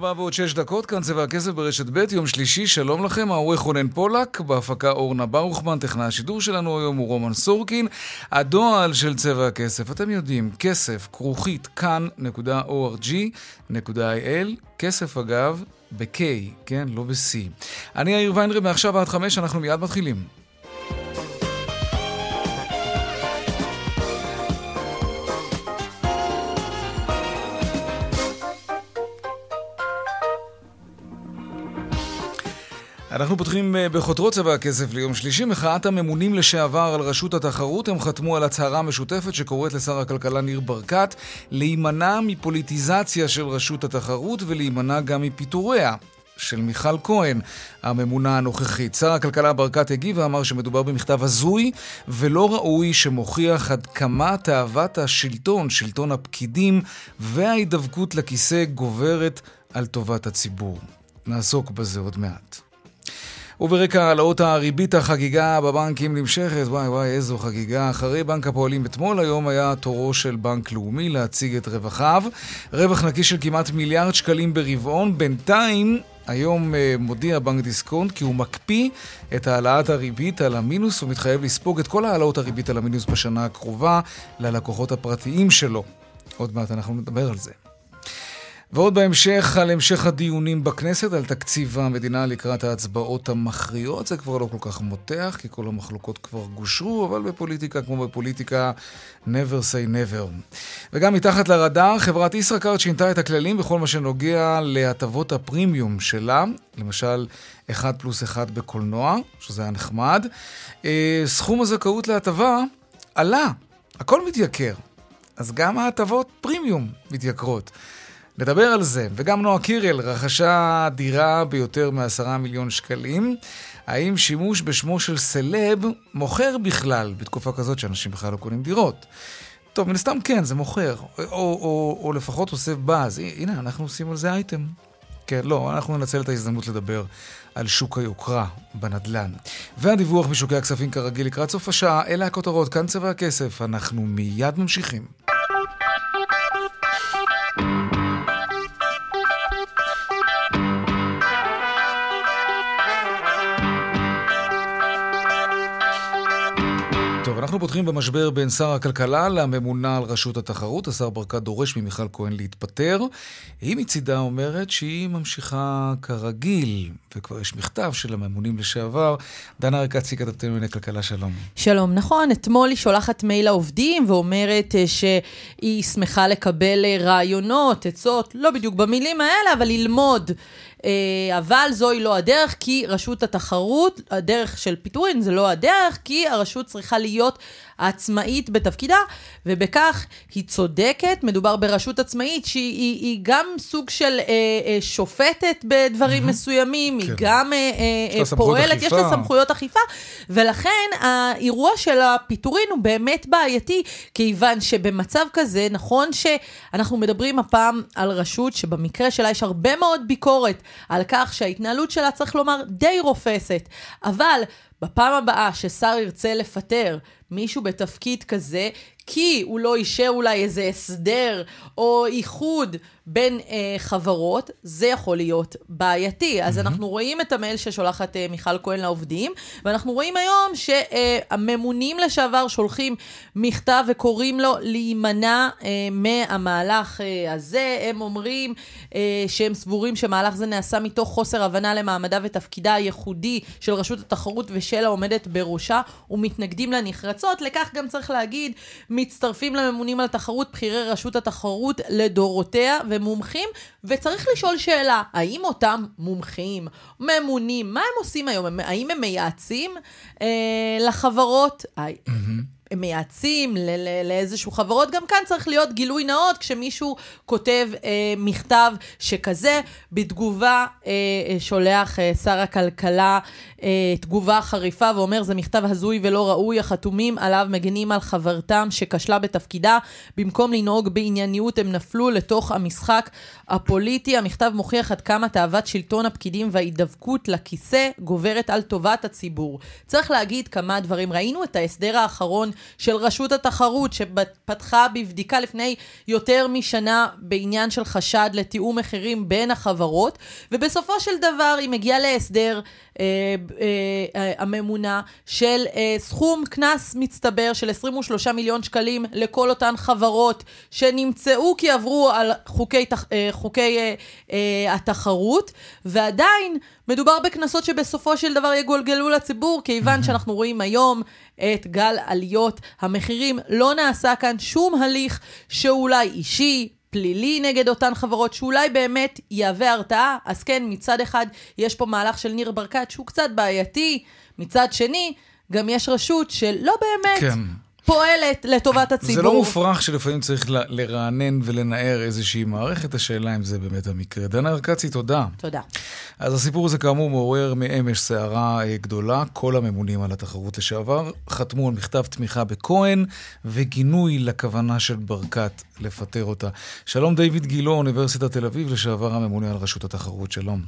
ארבעה ועוד שש דקות, כאן צבע הכסף ברשת ב', יום שלישי, שלום לכם, העורך רונן פולק, בהפקה אורנה ברוכמן, טכנאי השידור שלנו היום הוא רומן סורקין. הדועל של צבע הכסף, אתם יודעים, כסף, כרוכית, כאן.org.il, כסף אגב, ב-K, כן? לא ב-C. אני יאיר ויינרי, מעכשיו עד חמש, אנחנו מיד מתחילים. אנחנו פותחים אה, בחותרות צבע הכסף ליום שלישי. מחאת הממונים לשעבר על רשות התחרות, הם חתמו על הצהרה משותפת שקוראת לשר הכלכלה ניר ברקת להימנע מפוליטיזציה של רשות התחרות ולהימנע גם מפיטוריה. של מיכל כהן, הממונה הנוכחית. שר הכלכלה ברקת הגיב ואמר שמדובר במכתב הזוי ולא ראוי שמוכיח עד כמה תאוות השלטון, שלטון הפקידים וההידבקות לכיסא גוברת על טובת הציבור. נעסוק בזה עוד מעט. וברקע העלאות הריבית החגיגה בבנקים נמשכת, וואי וואי איזו חגיגה. אחרי בנק הפועלים אתמול, היום היה תורו של בנק לאומי להציג את רווחיו. רווח נקי של כמעט מיליארד שקלים ברבעון. בינתיים, היום אה, מודיע בנק דיסקונט כי הוא מקפיא את העלאת הריבית על המינוס ומתחייב לספוג את כל העלאות הריבית על המינוס בשנה הקרובה ללקוחות הפרטיים שלו. עוד מעט אנחנו נדבר על זה. ועוד בהמשך על המשך הדיונים בכנסת על תקציב המדינה לקראת ההצבעות המכריעות. זה כבר לא כל כך מותח, כי כל המחלוקות כבר גושרו, אבל בפוליטיקה, כמו בפוליטיקה, never say never. וגם מתחת לרדאר, חברת ישראכרט שינתה את הכללים בכל מה שנוגע להטבות הפרימיום שלה, למשל 1 פלוס 1 בקולנוע, שזה היה נחמד. אה, סכום הזכאות להטבה עלה, הכל מתייקר. אז גם ההטבות פרימיום מתייקרות. נדבר על זה. וגם נועה קירל רכשה דירה ביותר מ-10 מיליון שקלים. האם שימוש בשמו של סלב מוכר בכלל בתקופה כזאת שאנשים בכלל לא קונים דירות? טוב, מן הסתם כן, זה מוכר. או, או, או, או לפחות עושה באז. הנה, אנחנו עושים על זה אייטם. כן, לא, אנחנו ננצל את ההזדמנות לדבר על שוק היוקרה בנדל"ן. והדיווח משוקי הכספים כרגיל לקראת סוף השעה, אלה הכותרות, כאן צבע הכסף. אנחנו מיד ממשיכים. פותחים במשבר בין שר הכלכלה לממונה על רשות התחרות. השר ברקת דורש ממיכל כהן להתפטר. היא מצידה אומרת שהיא ממשיכה כרגיל, וכבר יש מכתב של הממונים לשעבר. דנה ירקצי, כתבתנו לענייני כלכלה, שלום. שלום, נכון. אתמול היא שולחת מייל לעובדים ואומרת אה, שהיא שמחה לקבל אה, רעיונות, עצות, לא בדיוק במילים האלה, אבל ללמוד. אה, אבל זוהי לא הדרך, כי רשות התחרות, הדרך של פיטורין זה לא הדרך, כי הרשות צריכה להיות עצמאית בתפקידה, ובכך היא צודקת. מדובר ברשות עצמאית שהיא היא, היא גם סוג של אה, אה, שופטת בדברים mm-hmm. מסוימים, כן. היא גם אה, אה, פועלת, אכיפה. יש לה סמכויות אכיפה, ולכן האירוע של הפיטורין הוא באמת בעייתי, כיוון שבמצב כזה, נכון שאנחנו מדברים הפעם על רשות שבמקרה שלה יש הרבה מאוד ביקורת על כך שההתנהלות שלה, צריך לומר, די רופסת, אבל... בפעם הבאה ששר ירצה לפטר מישהו בתפקיד כזה, כי הוא לא אישר אולי איזה הסדר או איחוד בין אה, חברות, זה יכול להיות בעייתי. אז mm-hmm. אנחנו רואים את המייל ששולחת אה, מיכל כהן לעובדים, ואנחנו רואים היום שהממונים לשעבר שולחים מכתב וקוראים לו להימנע אה, מהמהלך אה, הזה. הם אומרים אה, שהם סבורים שמהלך זה נעשה מתוך חוסר הבנה למעמדה ותפקידה הייחודי של רשות התחרות ושל העומדת בראשה, ומתנגדים לנחרצות. לכך גם צריך להגיד, מצטרפים לממונים על התחרות בכירי רשות התחרות לדורותיה. ומומחים, וצריך לשאול שאלה, האם אותם מומחים, ממונים, מה הם עושים היום? האם הם מייעצים אה, לחברות? Mm-hmm. מייעצים לאיזשהו חברות, גם כאן צריך להיות גילוי נאות כשמישהו כותב אה, מכתב שכזה, בתגובה אה, שולח אה, שר הכלכלה אה, תגובה חריפה ואומר, זה מכתב הזוי ולא ראוי, החתומים עליו מגנים על חברתם שכשלה בתפקידה, במקום לנהוג בענייניות הם נפלו לתוך המשחק הפוליטי. המכתב מוכיח עד כמה תאוות שלטון הפקידים וההידבקות לכיסא גוברת על טובת הציבור. צריך להגיד כמה דברים. ראינו את ההסדר האחרון של רשות התחרות, שפתחה בבדיקה לפני יותר משנה בעניין של חשד לתיאום מחירים בין החברות, ובסופו של דבר היא מגיעה להסדר הממונה של אה, סכום קנס מצטבר של 23 מיליון שקלים לכל אותן חברות שנמצאו כי עברו על חוקי, חוקי התחרות, ועדיין מדובר בקנסות שבסופו של דבר יגולגלו לציבור, כיוון שאנחנו רואים היום את גל עליות המחירים. לא נעשה כאן שום הליך שאולי אישי, פלילי נגד אותן חברות, שאולי באמת יהווה הרתעה. אז כן, מצד אחד יש פה מהלך של ניר ברקת שהוא קצת בעייתי, מצד שני, גם יש רשות שלא באמת... כן. פועלת לטובת הציבור. זה לא מופרך שלפעמים צריך ל- לרענן ולנער איזושהי מערכת, השאלה אם זה באמת המקרה. דנה ארקצי, תודה. תודה. אז הסיפור הזה כאמור מעורר מאמש סערה אה, גדולה. כל הממונים על התחרות לשעבר חתמו על מכתב תמיכה בכהן וגינוי לכוונה של ברקת לפטר אותה. שלום דיוויד גילו, אוניברסיטת תל אביב, לשעבר הממונה על רשות התחרות. שלום.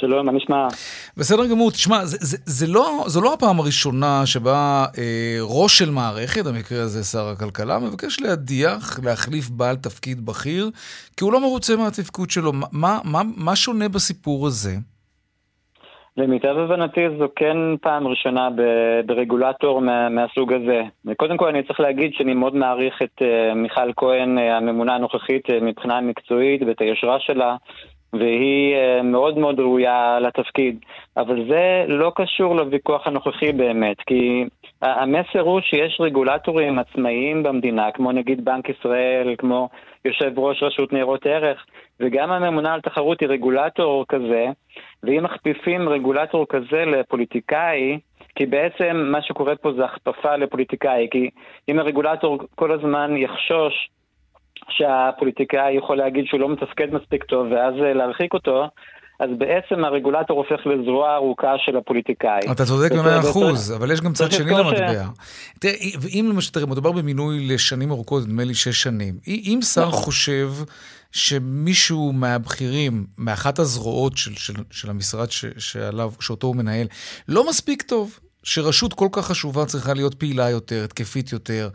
שלום, מה נשמע? בסדר גמור, תשמע, זה, זה, זה לא, זו לא הפעם הראשונה שבה אה, ראש של מערכת, במקרה הזה שר הכלכלה, מבקש להדיח, להחליף בעל תפקיד בכיר, כי הוא לא מרוצה מהתפקוד שלו. מה, מה, מה שונה בסיפור הזה? למיטב הבנתי זו כן פעם ראשונה ברגולטור מה, מהסוג הזה. וקודם כל אני צריך להגיד שאני מאוד מעריך את uh, מיכל כהן, uh, הממונה הנוכחית, uh, מבחינה מקצועית ואת היושרה שלה. והיא אה, מאוד מאוד ראויה לתפקיד. אבל זה לא קשור לוויכוח הנוכחי באמת, כי המסר הוא שיש רגולטורים עצמאיים במדינה, כמו נגיד בנק ישראל, כמו יושב ראש רשות ניירות ערך, וגם הממונה על תחרות היא רגולטור כזה, ואם מכפיפים רגולטור כזה לפוליטיקאי, כי בעצם מה שקורה פה זה הכפפה לפוליטיקאי, כי אם הרגולטור כל הזמן יחשוש שהפוליטיקאי יכול להגיד שהוא לא מתפקד מספיק טוב ואז אה, להרחיק אותו, אז בעצם הרגולטור הופך לזרוע ארוכה של הפוליטיקאי. אתה צודק במאה אחוז, אבל יש גם צד שני למטבע. תראה, אם למשל, תראה, מדובר במינוי לשנים ארוכות, נדמה לי שש שנים. אם שר נכון. חושב שמישהו מהבכירים, מאחת הזרועות של, של, של המשרד ש, שעליו, שאותו הוא מנהל, לא מספיק טוב, שרשות כל כך חשובה צריכה להיות פעילה יותר, התקפית יותר,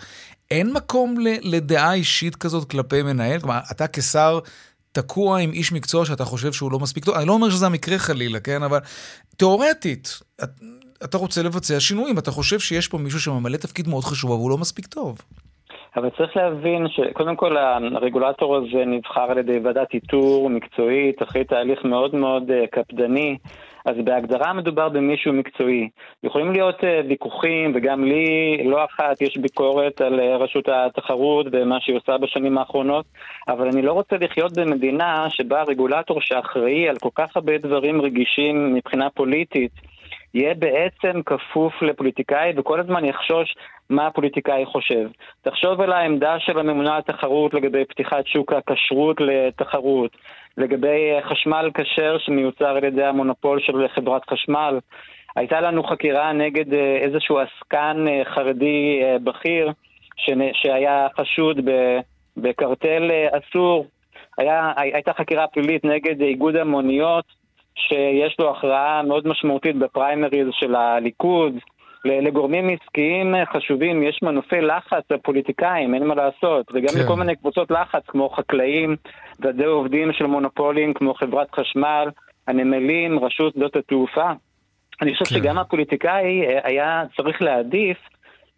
אין מקום לדעה אישית כזאת כלפי מנהל? כלומר, אתה כשר תקוע עם איש מקצוע שאתה חושב שהוא לא מספיק טוב. אני לא אומר שזה המקרה חלילה, כן? אבל תיאורטית, אתה רוצה לבצע שינויים, אתה חושב שיש פה מישהו שממלא תפקיד מאוד חשוב, אבל הוא לא מספיק טוב. אבל צריך להבין שקודם כל הרגולטור הזה נבחר על ידי ועדת איתור מקצועית, אחרי תהליך מאוד מאוד אה, קפדני. אז בהגדרה מדובר במישהו מקצועי. יכולים להיות uh, ויכוחים, וגם לי לא אחת יש ביקורת על uh, רשות התחרות ומה שהיא עושה בשנים האחרונות, אבל אני לא רוצה לחיות במדינה שבה רגולטור שאחראי על כל כך הרבה דברים רגישים מבחינה פוליטית, יהיה בעצם כפוף לפוליטיקאי וכל הזמן יחשוש מה הפוליטיקאי חושב. תחשוב על העמדה של הממונה על התחרות לגבי פתיחת שוק הכשרות לתחרות, לגבי חשמל כשר שמיוצר על ידי המונופול של חברת חשמל. הייתה לנו חקירה נגד אה, איזשהו עסקן אה, חרדי אה, בכיר שהיה חשוד בקרטל אסור. היה, הייתה חקירה פלילית נגד איגוד המוניות שיש לו הכרעה מאוד משמעותית בפריימריז של הליכוד. לגורמים עסקיים חשובים יש מנופי לחץ לפוליטיקאים, אין מה לעשות, וגם כן. לכל מיני קבוצות לחץ כמו חקלאים, ועדי עובדים של מונופולים כמו חברת חשמל, הנמלים, רשות שדות התעופה. אני חושב כן. שגם הפוליטיקאי אה, היה צריך להעדיף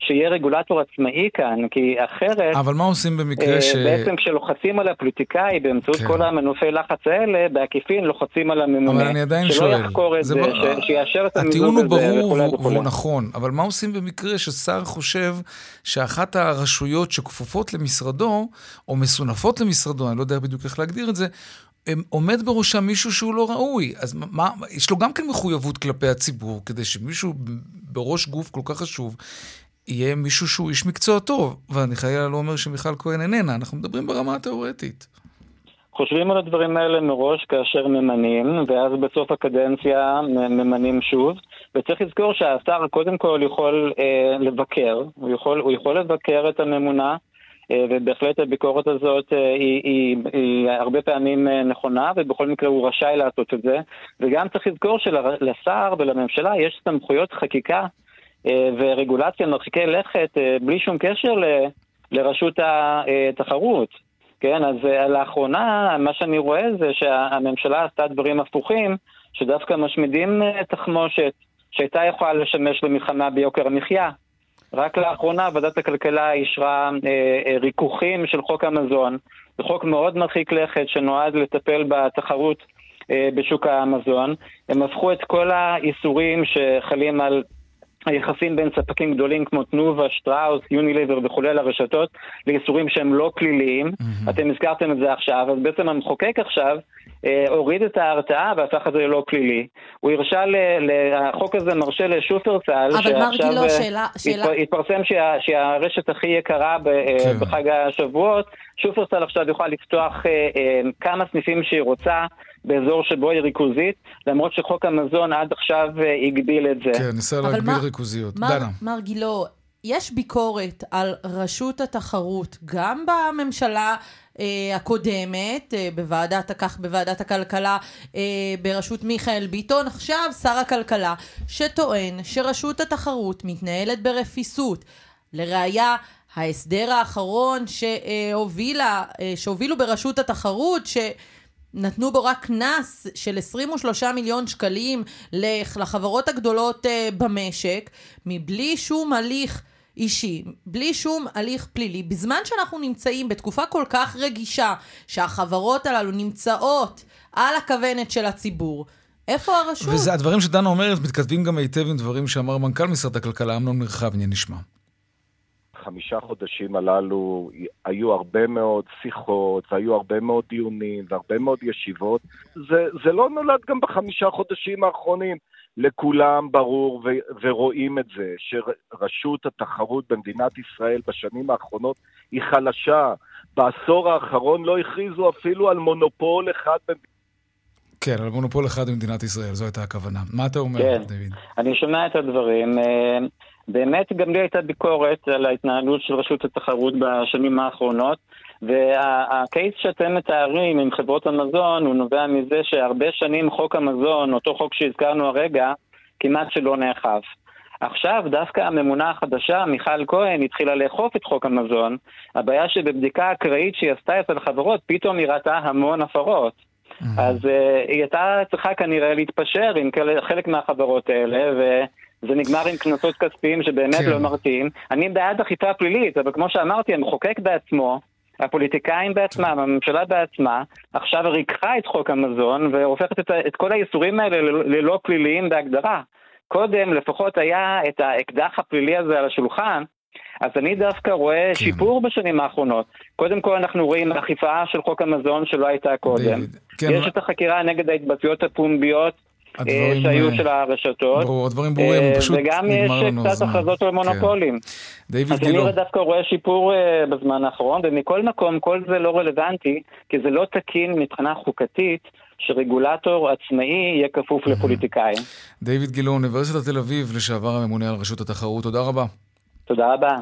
שיהיה רגולטור עצמאי כאן, כי אחרת... אבל מה עושים במקרה אה, ש... בעצם כשלוחצים על הפוליטיקאי באמצעות כן. כל המנופי לחץ האלה, בעקיפין לוחצים על הממונה. אבל אני עדיין שלא שואל. שלא יחקור את זה, זה ש... שיאשר את המיזוג הזה וכולי וכולי. הטיעון הוא ברור והוא נכון, אבל מה עושים במקרה ששר חושב שאחת הרשויות שכפופות למשרדו, או מסונפות למשרדו, אני לא יודע בדיוק איך להגדיר את זה, עומד בראשה מישהו שהוא לא ראוי. אז מה, יש לו גם כן מחויבות כלפי הציבור, כדי שמישהו בראש גוף כל כך חשוב יהיה מישהו שהוא איש מקצוע טוב, ואני חיילה לא אומר שמיכל כהן איננה, אנחנו מדברים ברמה התיאורטית. חושבים על הדברים האלה מראש כאשר ממנים, ואז בסוף הקדנציה ממנים שוב. וצריך לזכור שהשר קודם כל יכול אה, לבקר, הוא יכול, הוא יכול לבקר את הממונה, אה, ובהחלט הביקורת הזאת אה, היא, היא, היא הרבה פעמים אה, נכונה, ובכל מקרה הוא רשאי לעשות את זה. וגם צריך לזכור שלשר ולממשלה יש סמכויות חקיקה ורגולציה מרחיקי לכת אה, בלי שום קשר לרשות התחרות. כן, אז uh, לאחרונה מה שאני רואה זה שהממשלה עשתה דברים הפוכים, שדווקא משמידים תחמושת שהייתה יכולה לשמש למלחמה ביוקר המחיה. רק לאחרונה ועדת הכלכלה אישרה uh, ריכוכים של חוק המזון. זה חוק מאוד מרחיק לכת שנועד לטפל בתחרות uh, בשוק המזון. הם הפכו את כל האיסורים שחלים על היחסים בין ספקים גדולים כמו תנובה, שטראוס, יוניליבר וכולי לרשתות, לאיסורים שהם לא פליליים. Mm-hmm. אתם הזכרתם את זה עכשיו, אז בעצם המחוקק עכשיו אה, הוריד את ההרתעה והפך את זה ללא פלילי. הוא הרשה, ל, ל, החוק הזה מרשה לשופרסל, אבל מרגי לא, שאלה, שאלה... התפרסם שה, שהרשת הכי יקרה ב, אה, כן. בחג השבועות, שופרסל עכשיו יוכל לפתוח אה, אה, כמה סניפים שהיא רוצה. באזור שבו היא ריכוזית, למרות שחוק המזון עד עכשיו אה, הגביל את זה. כן, ניסה להגביל מה, ריכוזיות. מר, דנה. מר גילו, יש ביקורת על רשות התחרות, גם בממשלה אה, הקודמת, אה, בוועדת, כך בוועדת הכלכלה, אה, בראשות מיכאל ביטון, עכשיו שר הכלכלה, שטוען שרשות התחרות מתנהלת ברפיסות. לראיה, ההסדר האחרון שהובילה, אה, שהובילו ברשות התחרות, ש... נתנו בו רק קנס של 23 מיליון שקלים לחברות הגדולות אה, במשק, מבלי שום הליך אישי, בלי שום הליך פלילי, בזמן שאנחנו נמצאים בתקופה כל כך רגישה, שהחברות הללו נמצאות על הכוונת של הציבור, איפה הרשות? וזה הדברים שדנה אומרת מתכתבים גם היטב עם דברים שאמר מנכ"ל משרד הכלכלה, אמנון מרחב, הנה נשמע. החמישה חודשים הללו היו הרבה מאוד שיחות, והיו הרבה מאוד דיונים, והרבה מאוד ישיבות. זה, זה לא נולד גם בחמישה חודשים האחרונים. לכולם ברור ו- ורואים את זה, שרשות התחרות במדינת ישראל בשנים האחרונות היא חלשה. בעשור האחרון לא הכריזו אפילו על מונופול אחד במדינת כן, על מונופול אחד במדינת ישראל, זו הייתה הכוונה. מה אתה אומר, כן. דוד? אני שומע את הדברים. באמת גם לי הייתה ביקורת על ההתנהלות של רשות התחרות בשנים האחרונות, והקייס שאתם מתארים עם חברות המזון הוא נובע מזה שהרבה שנים חוק המזון, אותו חוק שהזכרנו הרגע, כמעט שלא נאכף. עכשיו דווקא הממונה החדשה, מיכל כהן, התחילה לאכוף את חוק המזון. הבעיה שבבדיקה אקראית שהיא עשתה אצל החברות, פתאום היא ראתה המון הפרות. Mm-hmm. אז uh, היא הייתה צריכה כנראה להתפשר עם חלק מהחברות האלה, ו... זה נגמר עם קנסות כספיים שבאמת כן. לא מרתיעים. אני בעד אכיפה פלילית, אבל כמו שאמרתי, המחוקק בעצמו, הפוליטיקאים בעצמם, הממשלה בעצמה, עכשיו ריככה את חוק המזון והופכת את, את כל האיסורים האלה ללא פליליים בהגדרה. קודם לפחות היה את האקדח הפלילי הזה על השולחן, אז אני דווקא רואה כן. שיפור בשנים האחרונות. קודם כל אנחנו רואים אכיפה של חוק המזון שלא הייתה קודם. כן, יש. את החקירה נגד ההתבטאויות הפומביות הדברים, אה, שהיו אה, של הרשתות. ברור, הדברים ברורים, אה, פשוט נגמר לנו הזמן. וגם יש קצת הכרזות על מונופולים. כן. דיוויד גילו. אז אני דווקא רואה שיפור בזמן האחרון, ומכל מקום, כל זה לא רלוונטי, כי זה לא תקין מבחינה חוקתית. שרגולטור עצמאי יהיה כפוף לפוליטיקאים. דיוויד גילו, אוניברסיטת תל אביב, לשעבר הממונה על רשות התחרות, תודה רבה. תודה רבה.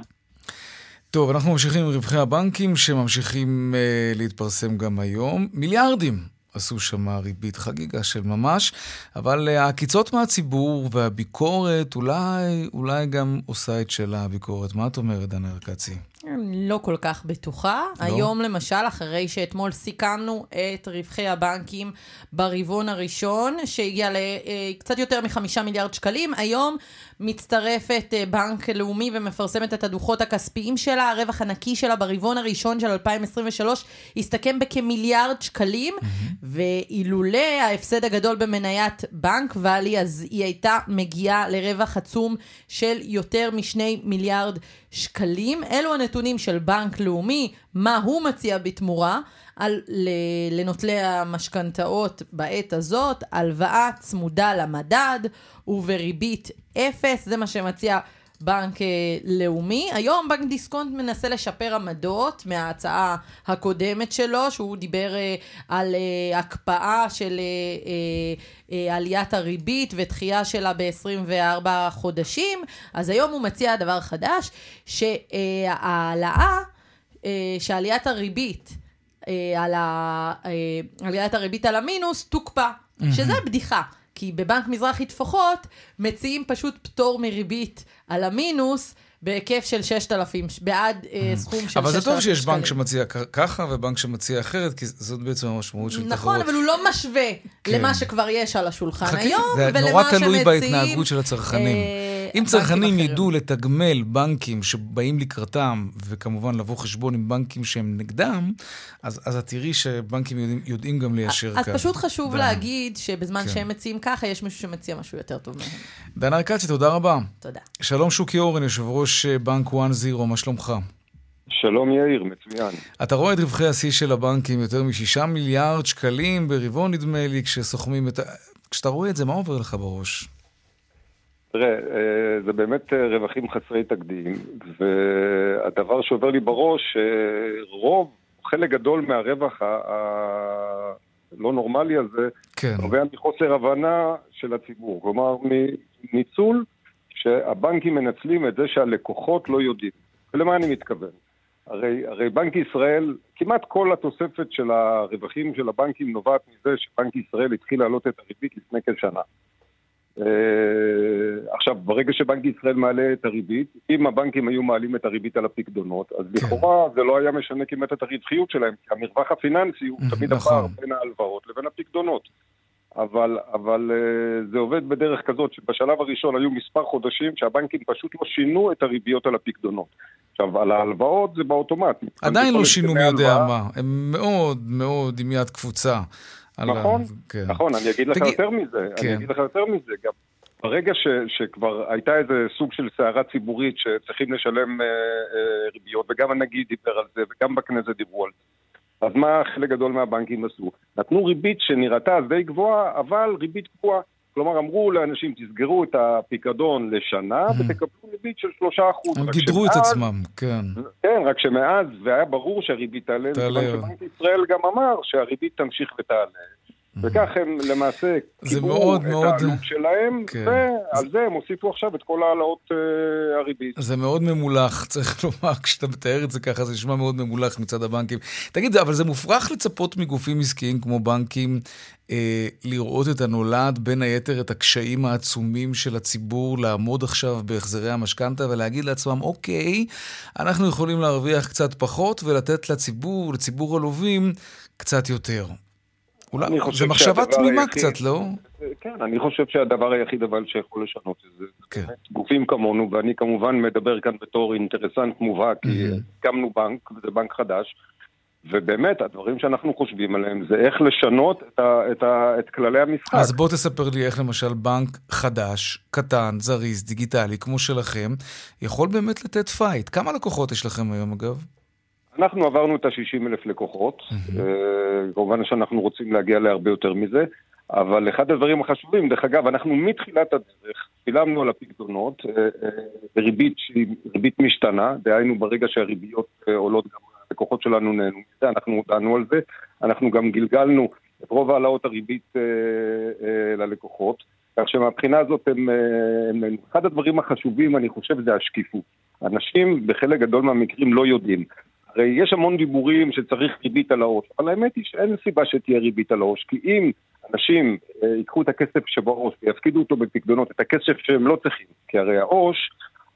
טוב, אנחנו ממשיכים עם רווחי הבנקים שממשיכים uh, להתפרסם גם היום. מיליארדים עשו שם ריבית חגיגה של ממש, אבל אה, העקיצות מהציבור והביקורת אולי, אולי גם עושה את שלה הביקורת. מה את אומרת, דנה ארקצי? לא כל כך בטוחה. לא? היום למשל, אחרי שאתמול סיכמנו את רווחי הבנקים ברבעון הראשון, שהגיע לקצת אה, יותר מחמישה מיליארד שקלים, היום מצטרפת אה, בנק לאומי ומפרסמת את הדוחות הכספיים שלה. הרווח הנקי שלה ברבעון הראשון של 2023 הסתכם בכמיליארד שקלים, mm-hmm. ואילולא ההפסד הגדול במניית בנק ואלי, אז היא הייתה מגיעה לרווח עצום של יותר משני מיליארד שקלים. אלו הנתונים של בנק לאומי, מה הוא מציע בתמורה. על, לנוטלי המשכנתאות בעת הזאת, הלוואה צמודה למדד ובריבית אפס, זה מה שמציע בנק לאומי. היום בנק דיסקונט מנסה לשפר עמדות מההצעה הקודמת שלו, שהוא דיבר על הקפאה של עליית הריבית ודחייה שלה ב-24 חודשים. אז היום הוא מציע דבר חדש, שההעלאה, שעליית הריבית על עליית הריבית על המינוס תוקפא, שזה בדיחה. כי בבנק מזרחי טפחות מציעים פשוט פטור מריבית על המינוס. בהיקף של 6,000, בעד אה, סכום של 6,000 שקלים. אבל זה טוב שיש בנק שמציע ככה ובנק שמציע אחרת, כי זאת בעצם המשמעות של נכון, תחרות. נכון, אבל הוא לא משווה כן. למה שכבר יש על השולחן חכה, היום, ולמה שמציעים... זה נורא תלוי בהתנהגות של הצרכנים. אה, אם צרכנים ידעו לתגמל בנקים שבאים לקראתם, וכמובן לבוא חשבון עם בנקים שהם נגדם, אז, אז את תראי שבנקים יודעים, יודעים גם ליישר אז קו. אז פשוט חשוב ו... להגיד שבזמן כן. שהם מציעים ככה, יש מישהו שמציע משהו יותר טוב מהם. דנה ארקצי, תודה רבה. תודה. שלום שוקי אורן, יושב ראש בנק 1-0, מה שלומך? שלום יאיר, מצוין. אתה רואה את רווחי השיא של הבנקים, יותר משישה מיליארד שקלים ברבעון נדמה לי, כשסוכמים את ה... כשאתה רואה את זה, מה עובר לך בראש? תראה, אה, זה באמת אה, רווחים חסרי תקדים, והדבר שעובר לי בראש, רוב, חלק גדול מהרווח הלא נורמלי הזה, כן. נובע מחוסר הבנה של הציבור. כלומר, מניצול שהבנקים מנצלים את זה שהלקוחות לא יודעים. ולמה אני מתכוון? הרי, הרי בנק ישראל, כמעט כל התוספת של הרווחים של הבנקים נובעת מזה שבנק ישראל התחיל להעלות את הריבית לפני כשנה. Uh, עכשיו, ברגע שבנק ישראל מעלה את הריבית, אם הבנקים היו מעלים את הריבית על הפקדונות, אז כן. לכאורה זה לא היה משנה כמעט את הרווחיות שלהם, כי המרווח הפיננסי הוא תמיד נכון. הפער בין ההלוואות לבין הפקדונות. אבל, אבל uh, זה עובד בדרך כזאת שבשלב הראשון היו מספר חודשים שהבנקים פשוט לא שינו את הריביות על הפקדונות. עכשיו, על ההלוואות זה באוטומט. עדיין לא שינו מי יודע מה, הם מאוד מאוד עם יד קפוצה. נכון, כן. נכון, אני אגיד לך תגיד... יותר מזה, כן. אני אגיד לך יותר מזה, גם ברגע ש, שכבר הייתה איזה סוג של סערה ציבורית שצריכים לשלם אה, אה, ריביות, וגם הנגיד דיבר על זה, וגם בכנסת דיברו על זה. אז מה חלק גדול מהבנקים עשו? נתנו ריבית שנראתה אז די גבוהה, אבל ריבית קבועה. כלומר, אמרו לאנשים, תסגרו את הפיקדון לשנה Mm. ותקבלו ריבית של שלושה אחוז. הם גידרו את עצמם, כן. כן, רק שמאז, והיה ברור שהריבית תעלה, תעלה. שבנק ישראל גם אמר שהריבית תמשיך ותעלה. וכך הם למעשה קיבלו את מאוד... העלות שלהם, כן. ועל זה הם הוסיפו עכשיו את כל העלאות uh, הריבית. זה מאוד ממולח, צריך לומר, כשאתה מתאר את זה ככה, זה נשמע מאוד ממולח מצד הבנקים. תגיד, אבל זה מופרך לצפות מגופים עסקיים כמו בנקים אה, לראות את הנולד, בין היתר את הקשיים העצומים של הציבור לעמוד עכשיו בהחזרי המשכנתה ולהגיד לעצמם, אוקיי, אנחנו יכולים להרוויח קצת פחות ולתת לציבור, לציבור הלווים, קצת יותר. אולי, זו מחשבה תמימה היחיד, קצת, לא? כן, אני חושב שהדבר היחיד אבל שיכול לשנות את זה, כן. גופים כמונו, ואני כמובן מדבר כאן בתור אינטרסנט מובהק, כי הקמנו בנק, וזה בנק חדש, ובאמת, הדברים שאנחנו חושבים עליהם זה איך לשנות את, ה, את, ה, את כללי המשחק. אז בוא תספר לי איך למשל בנק חדש, קטן, זריז, דיגיטלי, כמו שלכם, יכול באמת לתת פייט. כמה לקוחות יש לכם היום, אגב? אנחנו עברנו את ה-60 אלף לקוחות, mm-hmm. כמובן שאנחנו רוצים להגיע להרבה יותר מזה, אבל אחד הדברים החשובים, דרך אגב, אנחנו מתחילת הדרך שילמנו על הפקדונות בריבית שהיא ריבית משתנה, דהיינו ברגע שהריביות עולות גם הלקוחות שלנו נהנו מזה, אנחנו הודענו על זה, אנחנו גם גלגלנו את רוב העלאות הריבית ללקוחות, כך שמבחינה הזאת הם, הם, אחד הדברים החשובים, אני חושב, זה השקיפות. אנשים בחלק גדול מהמקרים לא יודעים. הרי יש המון דיבורים שצריך ריבית על העו"ש, אבל האמת היא שאין סיבה שתהיה ריבית על העו"ש, כי אם אנשים אה, ייקחו את הכסף שבעו"ש ויפקידו אותו בפקדונות, את הכסף שהם לא צריכים, כי הרי העו"ש,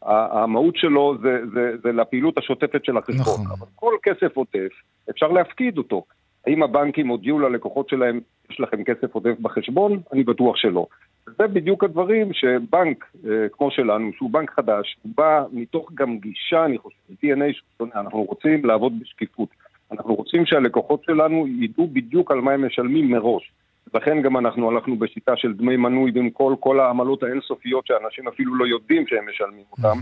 המהות שלו זה, זה, זה לפעילות השוטפת של החשבון, נכון. אבל כל כסף עוטף, אפשר להפקיד אותו. האם הבנקים הודיעו ללקוחות שלהם, יש לכם כסף עודף בחשבון? אני בטוח שלא. זה בדיוק הדברים שבנק אה, כמו שלנו, שהוא בנק חדש, הוא בא מתוך גם גישה, אני חושב, DNA שונה, אנחנו רוצים לעבוד בשקיפות. אנחנו רוצים שהלקוחות שלנו ידעו בדיוק על מה הם משלמים מראש. לכן גם אנחנו הלכנו בשיטה של דמי מנוי במקום כל העמלות האינסופיות שאנשים אפילו לא יודעים שהם משלמים אותם.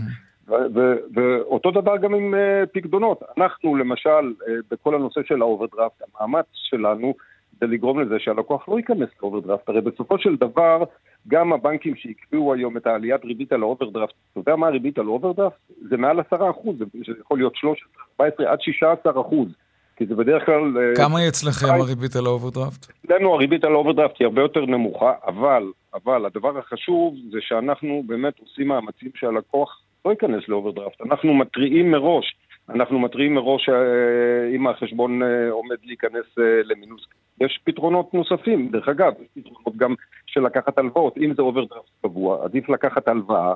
ואותו דבר גם עם אה, פקדונות. אנחנו למשל, אה, בכל הנושא של האוברדרפט, המאמץ שלנו זה לגרום לזה שהלקוח לא ייכנס לאוברדרפט. הרי בסופו של דבר, גם הבנקים שהקפיאו היום את העליית ריבית על האוברדרפט, אתה יודע מה הריבית על אוברדרפט? זה מעל 10 אחוז, זה יכול להיות 13, 14 עד 16 אחוז. כי זה בדרך כלל... אה, כמה היא אצלכם הריבית על האוברדרפט? אצלנו הריבית על האוברדרפט היא הרבה יותר נמוכה, אבל, אבל הדבר החשוב זה שאנחנו באמת עושים מאמצים שהלקוח לא ייכנס לאוברדרפט. אנחנו מתריעים מראש, אנחנו מתריעים מראש אה, אם החשבון אה, עומד להיכנס למינוס. יש פתרונות נוספים, דרך אגב, יש פתרונות גם של לקחת הלוואות. אם זה אוברדרפט קבוע, עדיף לקחת הלוואה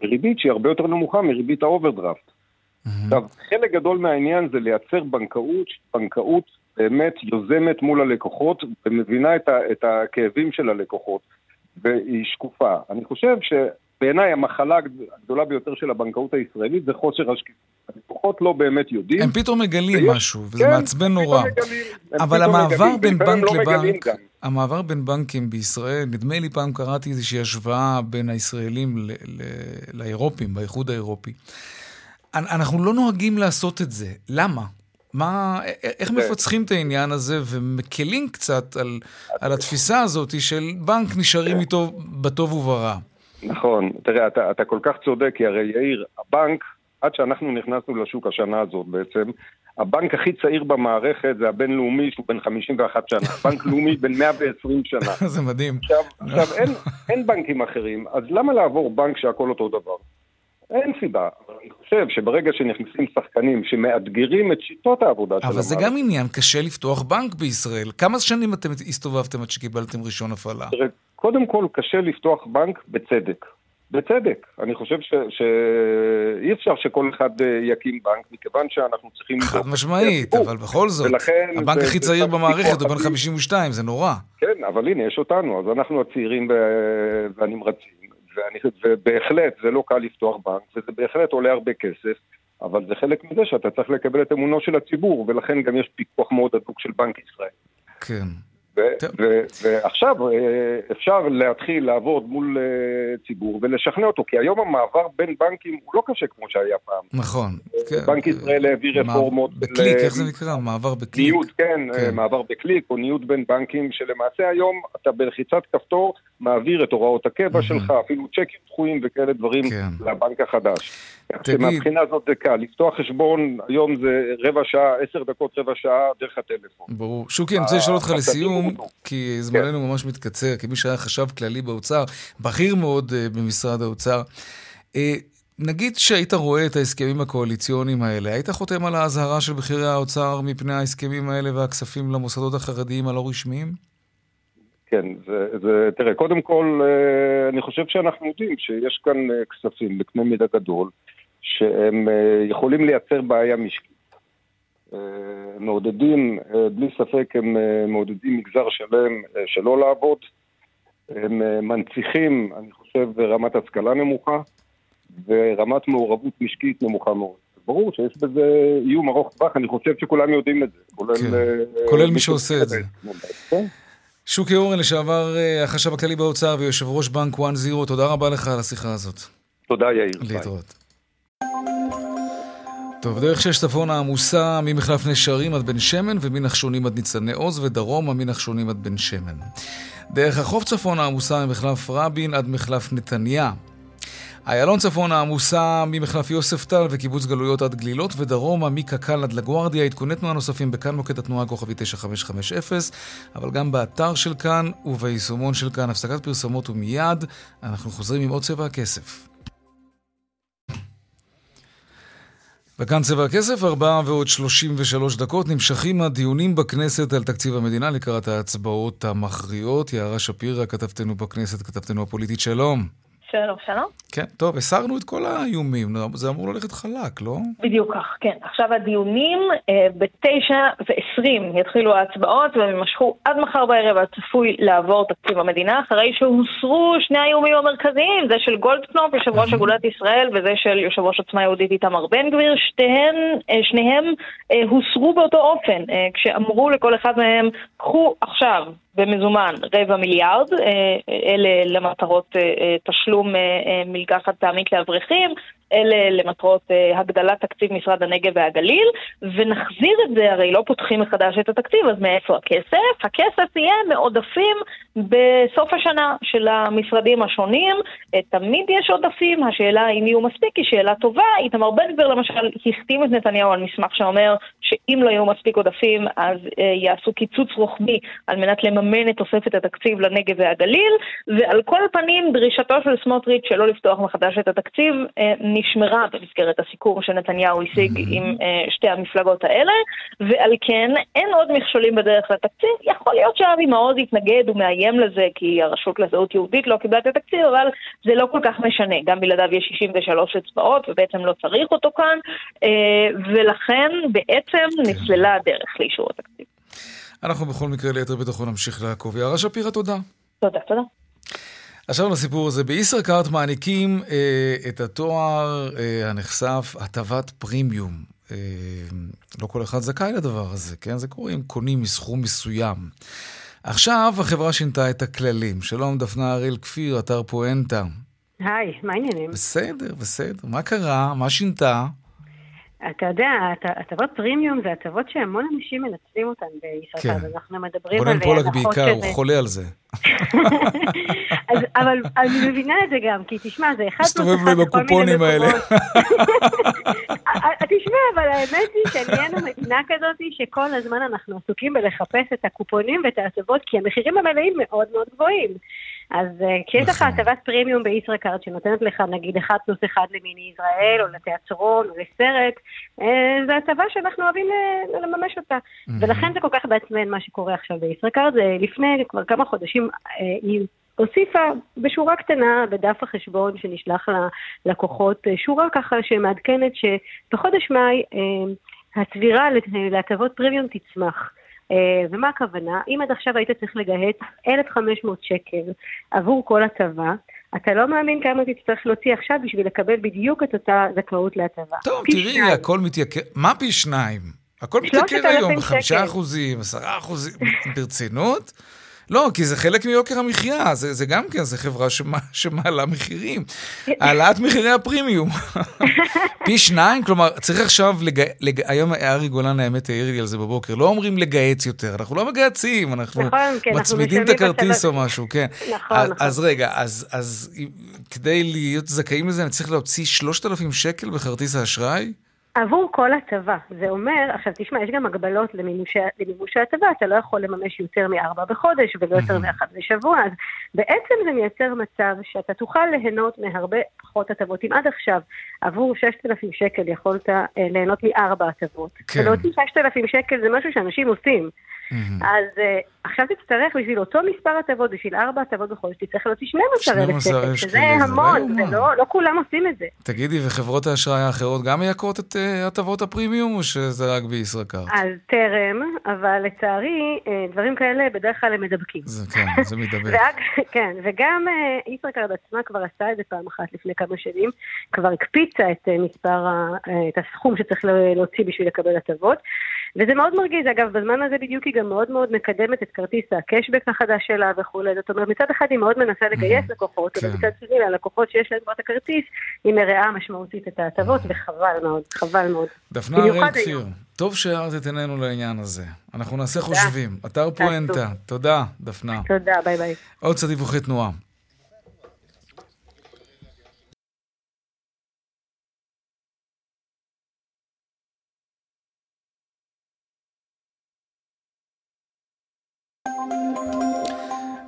בריבית שהיא הרבה יותר נמוכה מריבית האוברדרפט. עכשיו, חלק גדול מהעניין זה לייצר בנקאות, בנקאות באמת יוזמת מול הלקוחות ומבינה את, ה, את הכאבים של הלקוחות, והיא שקופה. אני חושב שבעיניי המחלה הגדולה ביותר של הבנקאות הישראלית זה חוסר השקיפות. הלקוחות לא באמת יודעים. הם פתאום מגלים ויש, משהו, וזה כן, מעצבן נורא. מגלים, אבל המעבר מגלים, בין בנק לא לבנק, המעבר בין בנקים בישראל, נדמה לי פעם קראתי איזושהי השוואה בין הישראלים לאירופים, באיחוד האירופי. אנחנו לא נוהגים לעשות את זה. למה? מה, איך מפצחים את העניין הזה ומקלים קצת על, על התפיסה הזאת של בנק נשארים איתו בטוב וברע? נכון, תראה, אתה, אתה כל כך צודק, כי הרי יאיר, הבנק, עד שאנחנו נכנסנו לשוק השנה הזאת בעצם, הבנק הכי צעיר במערכת זה הבינלאומי שהוא בן 51 שנה, בנק לאומי בן 120 שנה. זה מדהים. עכשיו, עכשיו אין, אין בנקים אחרים, אז למה לעבור בנק שהכל אותו דבר? אין סיבה, אבל אני חושב שברגע שנכנסים שחקנים שמאתגרים את שיטות העבודה של המערכת... אבל זה גם עניין, קשה לפתוח בנק בישראל. כמה שנים אתם הסתובבתם עד שקיבלתם רישיון הפעלה? קודם כל קשה לפתוח בנק בצדק. בצדק. אני חושב שאי אפשר שכל אחד אה, יקים בנק, מכיוון שאנחנו צריכים... חד משמעית, אבל בכל זאת, ולכן הבנק הכי צעיר במערכת הוא בן 52, זה נורא. כן, אבל הנה, יש אותנו, אז אנחנו הצעירים והנמרצים. ואני, ובהחלט זה לא קל לפתוח בנק, וזה בהחלט עולה הרבה כסף, אבל זה חלק מזה שאתה צריך לקבל את אמונו של הציבור, ולכן גם יש פיקוח מאוד הדוק של בנק ישראל. כן. ועכשיו אה, אפשר להתחיל לעבוד מול אה, ציבור ולשכנע אותו, כי היום המעבר בין בנקים הוא לא קשה כמו שהיה פעם. נכון. אה, בנק ישראל העביר רפורמות. בקליק, איך זה נקרא? מעבר בקליק. ניוד, כן, כן, מעבר בקליק או ניוד בין בנקים, שלמעשה היום אתה בלחיצת כפתור מעביר את הוראות הקבע שלך, אפילו צ'קים דחויים וכאלה דברים כן. לבנק החדש. תגיד... מהבחינה הזאת זה קל, לפתוח חשבון היום זה רבע שעה, עשר דקות, רבע שעה, דרך הטלפון. ברור. שוקי, אני רוצה לשאול אותך לסיום, כי זמננו כן. ממש מתקצר, כמי שהיה חשב כללי באוצר, בכיר מאוד uh, במשרד האוצר. Uh, נגיד שהיית רואה את ההסכמים הקואליציוניים האלה, היית חותם על האזהרה של בכירי האוצר מפני ההסכמים האלה והכספים למוסדות החרדיים הלא רשמיים? כן, זה, זה, תראה, קודם כל, אה, אני חושב שאנחנו יודעים שיש כאן כספים בקנה מידה גדול, שהם יכולים לייצר בעיה משקית. אה, מעודדים, אה, בלי ספק הם אה, מעודדים מגזר שלם שלא לעבוד, הם מנציחים, אני חושב, רמת השכלה נמוכה ורמת מעורבות משקית נמוכה מאוד. ברור שיש בזה איום ארוך טווח, אני חושב שכולם יודעים את זה. כולל, כן. כולל מי שעושה את זה. כן. שוקי אורן, לשעבר החשב הכללי באוצר ויושב ראש בנק 1-0, תודה רבה לך על השיחה הזאת. תודה יאיר. להתראות. טוב, דרך שש צפונה עמוסה ממחלף נשרים עד בן שמן ומנחשונים עד ניצני עוז ודרומה מנחשונים עד בן שמן. דרך החוף צפונה עמוסה ממחלף רבין עד מחלף נתניה. איילון צפונה עמוסה ממחלף יוספטל וקיבוץ גלויות עד גלילות ודרומה מקק"ל עד לגוארדיה. עדכוני תנועה נוספים בכאן מוקד התנועה כוכבי 9550 אבל גם באתר של כאן וביישומון של כאן. הפסקת פרסומות ומיד אנחנו חוזרים עם עוד צבע הכסף. וכאן צבע הכסף, ארבעה ועוד שלושים ושלוש דקות. נמשכים הדיונים בכנסת על תקציב המדינה לקראת ההצבעות המכריעות. יערה שפירא, כתבתנו בכנסת, כתבתנו הפוליטית, שלום. שלום, שלום. כן, טוב, הסרנו את כל האיומים, זה אמור ללכת חלק, לא? בדיוק כך, כן. עכשיו הדיונים אה, בתשע ועשרים יתחילו ההצבעות והם יימשכו עד מחר בערב, צפוי לעבור תקציב המדינה, אחרי שהוסרו שני האיומים המרכזיים, זה של גולדקנופ, יושב ראש אגודת ישראל, וזה של יושב ראש עוצמה יהודית איתמר בן גביר, שתיהן, אה, שניהם אה, הוסרו באותו אופן, אה, כשאמרו לכל אחד מהם, קחו עכשיו במזומן רבע מיליארד, אה, אלה למטרות אה, אה, תשלום מלגה חד פעמית לאברכים, אלה למטרות uh, הגדלת תקציב משרד הנגב והגליל, ונחזיר את זה, הרי לא פותחים מחדש את התקציב, אז מאיפה הכסף? הכסף יהיה מעודפים בסוף השנה של המשרדים השונים. Uh, תמיד יש עודפים, השאלה אם יהיו מספיק היא שאלה טובה. איתמר בן גביר למשל החתים את נתניהו על מסמך שאומר שאם לא יהיו מספיק עודפים אז uh, יעשו קיצוץ רוחבי על מנת לממן את תוספת התקציב לנגב והגליל, ועל כל פנים דרישתו של סמוטריץ' שלא לפתוח מחדש את התקציב נשמרה במסגרת הסיכום שנתניהו השיג mm-hmm. עם uh, שתי המפלגות האלה, ועל כן אין עוד מכשולים בדרך לתקציב. יכול להיות שאבי מעוז יתנגד, ומאיים לזה כי הרשות לזהות יהודית לא קיבלה את התקציב, אבל זה לא כל כך משנה. גם בלעדיו יש 63 אצבעות, ובעצם לא צריך אותו כאן, uh, ולכן בעצם כן. נסללה הדרך לאישור התקציב. אנחנו בכל מקרה ליתר ביטחון נמשיך לעקוב. יערה שפירא, תודה. תודה, תודה. עכשיו לסיפור הזה, בישראכרט מעניקים אה, את התואר אה, הנחשף הטבת פרימיום. אה, לא כל אחד זכאי לדבר הזה, כן? זה קורה אם קונים מסכום מסוים. עכשיו החברה שינתה את הכללים. שלום, דפנה אריאל כפיר, אתר פואנטה. היי, מה העניינים? בסדר, בסדר. מה קרה? מה שינתה? אתה יודע, הטבות פרימיום זה הטבות שהמון אנשים מנצלים אותן בישראל, כן. אנחנו מדברים על... רונן פולק בעיקר, הוא חולה על זה. אז, אבל אני מבינה את זה גם, כי תשמע, זה אחד מסתובב לו עם הקופונים האלה. תשמע, אבל האמת היא שנהיינו מדינה כזאת שכל הזמן אנחנו עסוקים בלחפש את הקופונים ואת ההטבות, כי המחירים המלאים מאוד מאוד גבוהים. אז אה, כשיש לך נכון. הטבת פרימיום בישראכרט שנותנת לך נגיד אחד פלוס אחד למיני ישראל, או לתיאטרון, או לסרט, אה, זו הטבה שאנחנו אוהבים אה, לממש אותה. ולכן זה כל כך בעצמן מה שקורה עכשיו בישראכרט. לפני כבר כמה חודשים היא הוסיפה בשורה קטנה בדף החשבון שנשלח ללקוחות, שורה ככה שמעדכנת שבחודש מאי הצבירה להטבות פרימיום תצמח. אה, ומה הכוונה? אם עד עכשיו היית צריך לגהץ 1,500 שקל עבור כל הטבה, אתה לא מאמין כמה תצטרך להוציא עכשיו בשביל לקבל בדיוק את אותה זכאות להטבה. טוב, תראי, שניים. הכל מתייקר. מה פי שניים? הכל מתייקר היום, בחמישה אחוזים, עשרה אחוזים, ברצינות? לא, כי זה חלק מיוקר המחיה, זה, זה גם כן, זה חברה שמה, שמעלה מחירים. העלאת מחירי הפרימיום. פי שניים, כלומר, צריך עכשיו, לג... לג... היום ארי גולן האמת העיר לי על זה בבוקר, לא אומרים לגהץ יותר, אנחנו לא מגהצים, אנחנו נכון, כן, מצמידים את הכרטיס או משהו, כן. נכון, אז, נכון. אז רגע, אז, אז כדי להיות זכאים לזה, אני צריך להוציא 3,000 שקל בכרטיס האשראי? עבור כל הטבה. זה אומר, עכשיו תשמע, יש גם הגבלות למימוש ההטבה, אתה לא יכול לממש יותר מארבע בחודש ולא יותר מאחד בשבוע, אז בעצם זה מייצר מצב שאתה תוכל ליהנות מהרבה פחות הטבות. אם עד עכשיו עבור 6,000 שקל יכולת אה, ליהנות מארבע הטבות, כן. ולהוציא 6,000 שקל זה משהו שאנשים עושים. Mm-hmm. אז uh, עכשיו תצטרך בשביל אותו מספר הטבות, בשביל ארבע הטבות בחודש, תצטרך להוציא 12,000 שקל, שזה המון, לא, לא, לא כולם עושים את זה. תגידי, וחברות האשראי האחרות גם מייקרות את uh, הטבות הפרימיום, או שזה רק בישראכרט? אז טרם, אבל לצערי, דברים כאלה בדרך כלל הם מדבקים. זה כן, זה מדבק. כן, וגם uh, ישראכרט עצמה כבר עשתה את זה פעם אחת לפני כמה שנים, כבר הקפיצה את uh, מספר, uh, את הסכום שצריך להוציא בשביל לקבל הטבות. וזה מאוד מרגיז, אגב, בזמן הזה בדיוק היא גם מאוד מאוד מקדמת את כרטיס הקשבק החדש שלה וכולי. זאת אומרת, מצד אחד היא מאוד מנסה לגייס mm-hmm. לקוחות, כן. ומצד שני, ללקוחות שיש להם כבר את הכרטיס, היא מרעה משמעותית את ההטבות, mm-hmm. וחבל מאוד, חבל מאוד. דפנה הראל כפיר, טוב שהארת את עינינו לעניין הזה. אנחנו נעשה חושבים. אתר פואנטה. תודה, דפנה. תודה, ביי ביי. עוד קצת דיווחי תנועה.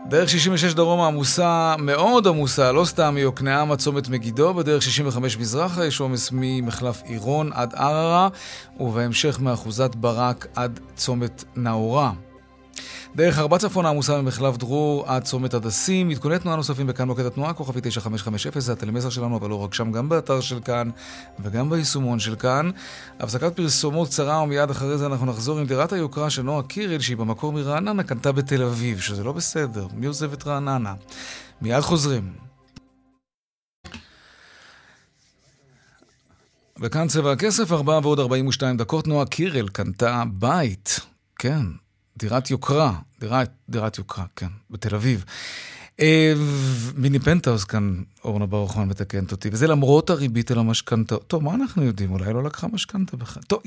דרך 66 דרומה עמוסה, מאוד עמוסה, לא סתם מיוקנעם עד צומת מגידו, בדרך 65 מזרחה יש עומס ממחלף עירון עד ערערה, ובהמשך מאחוזת ברק עד צומת נאורה. דרך ארבע צפון העמוסה ממחלף דרור עד צומת הדסים. עדכוני תנועה נוספים בכאן מוקד התנועה, כוכבי 9550, זה הטלמסר שלנו, אבל לא רק שם, גם באתר של כאן וגם ביישומון של כאן. הפסקת פרסומות קצרה ומיד אחרי זה אנחנו נחזור עם דירת היוקרה של נועה קירל, שהיא במקור מרעננה, קנתה בתל אביב, שזה לא בסדר. מי עוזב את רעננה? מיד חוזרים. וכאן צבע הכסף, 4 ועוד 42 דקות. נועה קירל קנתה בית. כן, דירת יוקרה, דירת, דירת יוקרה, כן, בתל אביב. אה, מיני פנטהאוז כאן, אורנה ברוכמן מתקנת אותי, וזה למרות הריבית על המשכנתה. טוב, מה אנחנו יודעים? אולי לא לקחה משכנתה בכלל. טוב,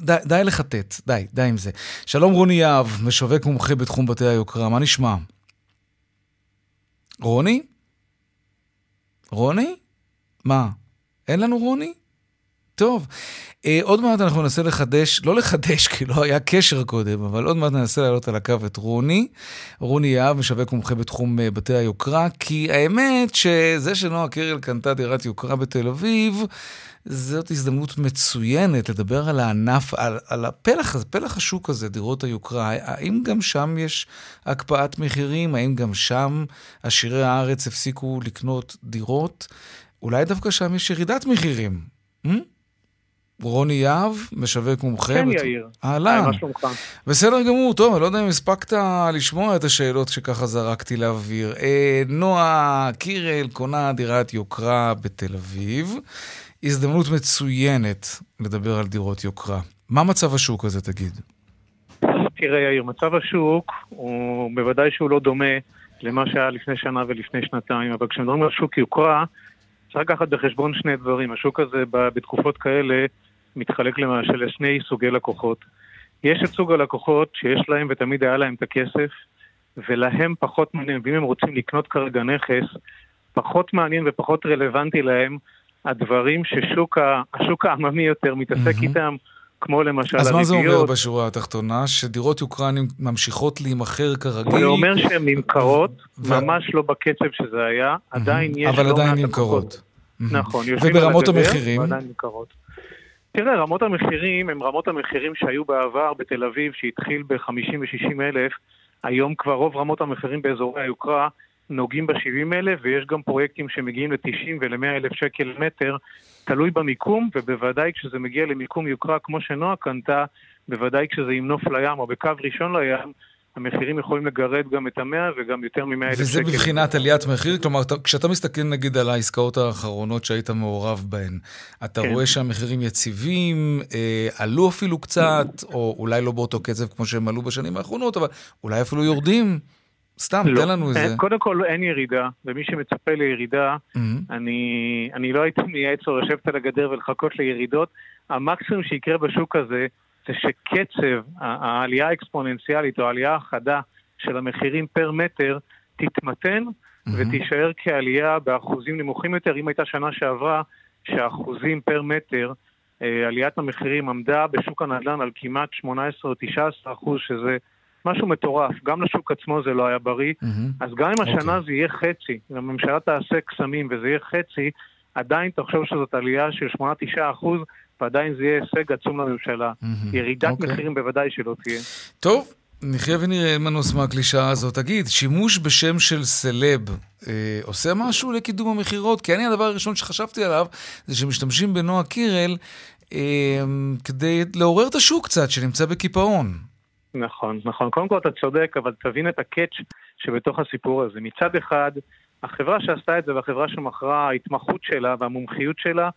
די, די לחטט, די, די עם זה. שלום רוני יהב, משווק מומחה בתחום בתי היוקרה, מה נשמע? רוני? רוני? מה? אין לנו רוני? טוב, אה, עוד מעט אנחנו ננסה לחדש, לא לחדש, כי לא היה קשר קודם, אבל עוד מעט ננסה לעלות על הקו את רוני. רוני יהב, משווק מומחה בתחום אה, בתי היוקרה, כי האמת שזה שנועה קירל קנתה דירת יוקרה בתל אביב, זאת הזדמנות מצוינת לדבר על הענף, על, על הפלח פלח השוק הזה, דירות היוקרה. האם גם שם יש הקפאת מחירים? האם גם שם עשירי הארץ הפסיקו לקנות דירות? אולי דווקא שם יש ירידת מחירים. Hmm? רוני יהב, משווק מומחה. כן, בת... יאיר. אהלן. בסדר גמור, טוב, אני לא יודע אם הספקת לשמוע את השאלות שככה זרקתי לאוויר. אה, נועה קירל קונה דירת יוקרה בתל אביב. הזדמנות מצוינת לדבר על דירות יוקרה. מה מצב השוק הזה, תגיד? תראה, יאיר, מצב השוק הוא בוודאי שהוא לא דומה למה שהיה לפני שנה ולפני שנתיים, אבל כשמדברים על שוק יוקרה, צריך לקחת בחשבון שני דברים. השוק הזה בתקופות כאלה מתחלק למשל לשני סוגי לקוחות. יש את סוג הלקוחות שיש להם ותמיד היה להם את הכסף, ולהם פחות מעניין, ואם הם רוצים לקנות כרגע נכס, פחות מעניין ופחות רלוונטי להם הדברים שהשוק העממי יותר מתעסק mm-hmm. איתם, כמו למשל הריביות. אז מה זה אומר בשורה התחתונה? שדירות יוקרנים ממשיכות להימכר כרגיל? זה אומר שהן נמכרות, ו... ממש לא בקצב שזה היה, עדיין יש אבל לא עדיין נמכרות. נכון, יושבים וברמות המחירים? תראה, רמות המחירים הן רמות המחירים שהיו בעבר בתל אביב, שהתחיל ב-50 ו-60 אלף, היום כבר רוב רמות המחירים באזורי היוקרה נוגעים ב-70 אלף, ויש גם פרויקטים שמגיעים ל-90 ול-100 אלף שקל מטר, תלוי במיקום, ובוודאי כשזה מגיע למיקום יוקרה כמו שנועה קנתה, בוודאי כשזה עם נוף לים או בקו ראשון לים, המחירים יכולים לגרד גם את המאה וגם יותר ממאה אלף שקל. וזה בבחינת עליית מחיר? כלומר, כשאתה מסתכל נגיד על העסקאות האחרונות שהיית מעורב בהן, אתה כן. רואה שהמחירים יציבים, אה, עלו אפילו קצת, או אולי לא באותו קצב כמו שהם עלו בשנים האחרונות, אבל אולי אפילו יורדים? סתם, לא. תן לנו איזה... קודם כל אין ירידה, ומי שמצפה לירידה, mm-hmm. אני, אני לא הייתי מייעץ לו לשבת על הגדר ולחכות לירידות. המקסימום שיקרה בשוק הזה, זה שקצב העלייה האקספוננציאלית או העלייה החדה של המחירים פר מטר תתמתן mm-hmm. ותישאר כעלייה באחוזים נמוכים יותר. אם הייתה שנה שעברה שהאחוזים פר מטר, אה, עליית המחירים עמדה בשוק הנדל"ן על כמעט 18 או 19 אחוז, שזה משהו מטורף. גם לשוק עצמו זה לא היה בריא. Mm-hmm. אז גם אם השנה okay. אוקיי. זה יהיה חצי, אם הממשלה תעשה קסמים וזה יהיה חצי, עדיין תחשוב שזאת עלייה של 8-9 אחוז, ועדיין זה יהיה הישג עצום לממשלה. Mm-hmm. ירידת okay. אוקיי. מחירים בוודאי שלא תהיה. טוב. נחיה ונראה, אין מנוס מהקלישאה הזאת. תגיד, שימוש בשם של סלב אה, עושה משהו לקידום המכירות? כי אני, הדבר הראשון שחשבתי עליו, זה שמשתמשים בנועה קירל אה, כדי לעורר את השוק קצת, שנמצא בקיפאון. נכון, נכון. קודם כל אתה צודק, אבל תבין את הקאץ' שבתוך הסיפור הזה. מצד אחד, החברה שעשתה את זה והחברה שמכרה, ההתמחות שלה והמומחיות שלה,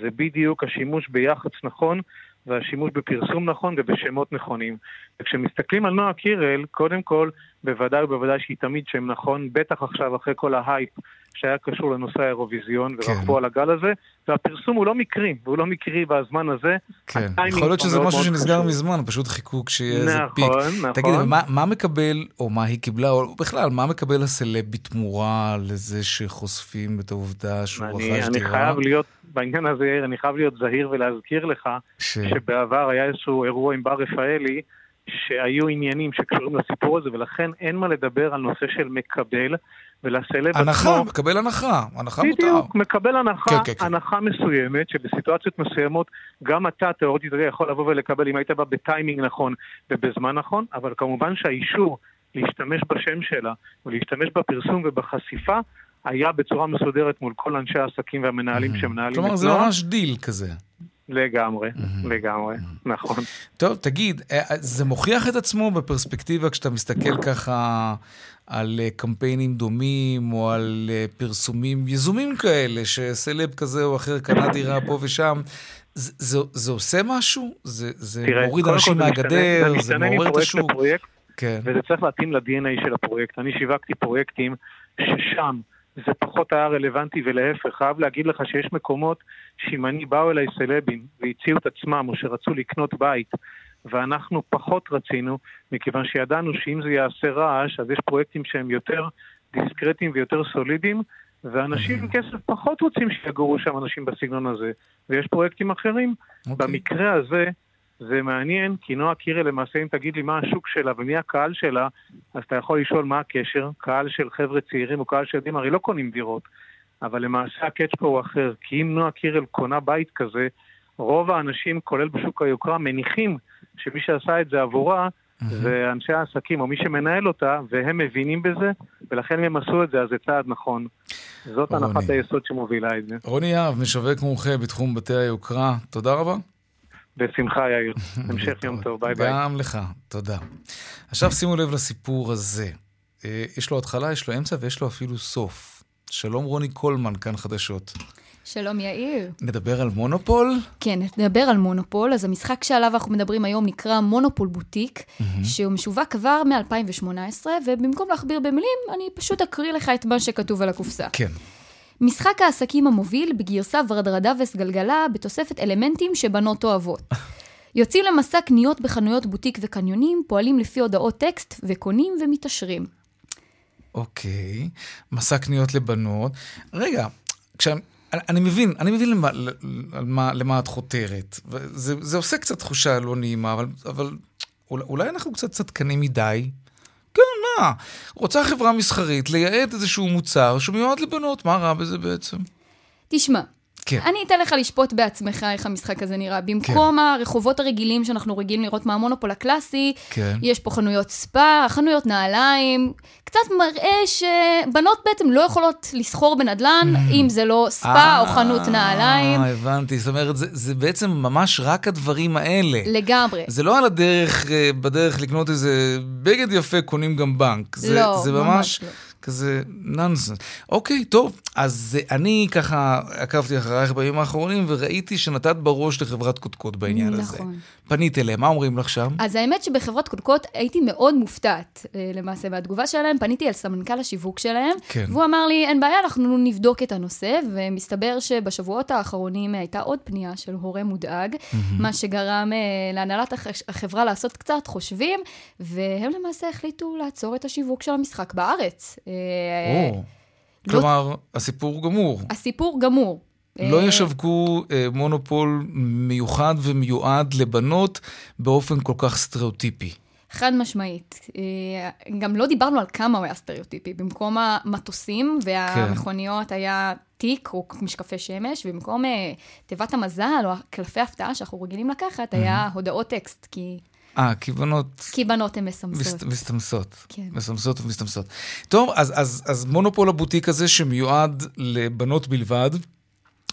זה בדיוק השימוש ביח"צ נכון והשימוש בפרסום נכון ובשמות נכונים. וכשמסתכלים על נועה קירל, קודם כל, בוודאי ובוודאי שהיא תמיד שם נכון, בטח עכשיו אחרי כל ההייפ שהיה קשור לנושא האירוויזיון, כן. ורכבו על הגל הזה, והפרסום הוא לא מקרי, והוא לא מקרי בזמן הזה. כן, יכול להיות שזה משהו שנסגר חשוב. מזמן, פשוט חיכו כשיהיה נכון, איזה פיק. נכון, נכון. תגיד, מה, מה מקבל, או מה היא קיבלה, או בכלל, מה מקבל הסלב בתמורה לזה שחושפים את העובדה שהוא רכש דירה? אני חייב להיות, בעניין הזה, אני חייב להיות זהיר ולהזכיר לך, ש... שבעבר היה איזשהו אירוע עם בר רפאלי, שהיו עניינים שקשורים לסיפור הזה, ולכן אין מה לדבר על נושא של מקבל, ולסלב עצמו... הנחה, מקבל הנחה, הנחה מותר. בדיוק, מקבל הנחה, כן, כן, כן. הנחה מסוימת, שבסיטואציות מסוימות, גם אתה תיאורטית יכול לבוא ולקבל אם היית בא בטיימינג נכון ובזמן נכון, אבל כמובן שהאישור להשתמש בשם שלה ולהשתמש בפרסום ובחשיפה, היה בצורה מסודרת מול כל אנשי העסקים והמנהלים שמנהלים את כלומר, זה ממש דיל כזה. לגמרי. לגמרי. נכון. טוב, תגיד, אה, אה, זה מוכיח את עצמו בפרספקטיבה כשאתה מסתכל ככה על אה, קמפיינים דומים או על פרסומים יזומים כאלה, שסלב כזה או אחר קנה דירה פה ושם. זה, זה, זה עושה משהו? זה, זה תראה, מוריד אנשים מהגדר? זה, זה מעורר את השוק? לפרויקט, כן. וזה צריך להתאים ל-DNA של הפרויקט. אני שיווקתי פרויקטים ששם זה פחות היה רלוונטי ולהפך, חייב להגיד לך שיש מקומות שאם אני באו אליי סלבים והציעו את עצמם או שרצו לקנות בית ואנחנו פחות רצינו, מכיוון שידענו שאם זה יעשה רעש, אז יש פרויקטים שהם יותר דיסקרטיים ויותר סולידיים, ואנשים עם כסף פחות רוצים שיגורו שם אנשים בסגנון הזה, ויש פרויקטים אחרים. Okay. אוקיי. במקרה הזה, זה מעניין, כי נועה קירל למעשה, אם תגיד לי מה השוק שלה ומי הקהל שלה, אז אתה יכול לשאול מה הקשר, קהל של חבר'ה צעירים או קהל של ילדים, הרי לא קונים דירות. אבל למעשה הקאץ' פה הוא אחר, כי אם נועה קירל קונה בית כזה, רוב האנשים, כולל בשוק היוקרה, מניחים שמי שעשה את זה עבורה, זה אנשי העסקים או מי שמנהל אותה, והם מבינים בזה, ולכן אם הם עשו את זה, אז זה צעד נכון. זאת הנחת היסוד שמובילה את זה. רוני יהב, משווק מומחה בתחום בתי היוקרה, תודה רבה. בשמחה, יאיר. המשך יום טוב, ביי ביי. גם לך, תודה. עכשיו שימו לב לסיפור הזה. אה, יש לו התחלה, יש לו אמצע ויש לו אפילו סוף. שלום רוני קולמן, כאן חדשות. שלום יאיר. נדבר על מונופול? כן, נדבר על מונופול. אז המשחק שעליו אנחנו מדברים היום נקרא מונופול בוטיק, mm-hmm. שהוא משווק כבר מ-2018, ובמקום להכביר במילים, אני פשוט אקריא לך את מה שכתוב על הקופסה. כן. משחק העסקים המוביל בגרסה ורדרדה וסגלגלה בתוספת אלמנטים שבנות אוהבות. יוצאים למסע קניות בחנויות בוטיק וקניונים, פועלים לפי הודעות טקסט וקונים ומתעשרים. אוקיי, מסע קניות לבנות. רגע, כשה... אני מבין, אני מבין למה, למה, למה את חותרת. זה, זה עושה קצת תחושה לא נעימה, אבל, אבל אולי אנחנו קצת צדקנים מדי. מה? רוצה חברה מסחרית לייעד איזשהו מוצר שמיועד לבנות, מה רע בזה בעצם? תשמע, כן. אני אתן לך לשפוט בעצמך איך המשחק הזה נראה. במקום כן. הרחובות הרגילים שאנחנו רגילים לראות מהמונופול הקלאסי, כן. יש פה חנויות ספא, חנויות נעליים, קצת מראה שבנות בעצם לא יכולות לסחור בנדלן mm. אם זה לא ספא או חנות נעליים. אה, הבנתי. זאת אומרת, זה, זה בעצם ממש רק הדברים האלה. לגמרי. זה לא על הדרך, אה, בדרך לקנות איזה בגד יפה, קונים גם בנק. זה, לא, זה ממש... ממש לא. כזה נאנסנס. אוקיי, טוב, אז אני ככה עקבתי אחרייך בימים האחרונים וראיתי שנתת בראש לחברת קודקוד בעניין נכון. הזה. נכון. פנית אליהם, מה אומרים לך שם? אז האמת שבחברת קודקוד הייתי מאוד מופתעת אה, למעשה מהתגובה שלהם. פניתי אל סמנכ"ל השיווק שלהם, כן. והוא אמר לי, אין בעיה, אנחנו נבדוק את הנושא, ומסתבר שבשבועות האחרונים הייתה עוד פנייה של הורה מודאג, mm-hmm. מה שגרם אה, להנהלת החברה לעשות קצת חושבים, והם למעשה החליטו לעצור את השיווק של המשחק בארץ. אה, לא... כלומר, הסיפור גמור. הסיפור גמור. לא אה, ישווקו אה, מונופול מיוחד ומיועד לבנות באופן כל כך סטריאוטיפי. חד משמעית. גם לא דיברנו על כמה הוא היה סטריאוטיפי. במקום המטוסים והמכוניות כן. היה תיק או משקפי שמש, ובמקום תיבת המזל או קלפי הפתעה שאנחנו רגילים לקחת, היה הודעות טקסט, כי... אה, כי בנות... כי בנות הן מסמסות. מסתמסות. כן. מסמסות ומסתמסות. טוב, אז, אז, אז מונופול הבוטיק הזה שמיועד לבנות בלבד,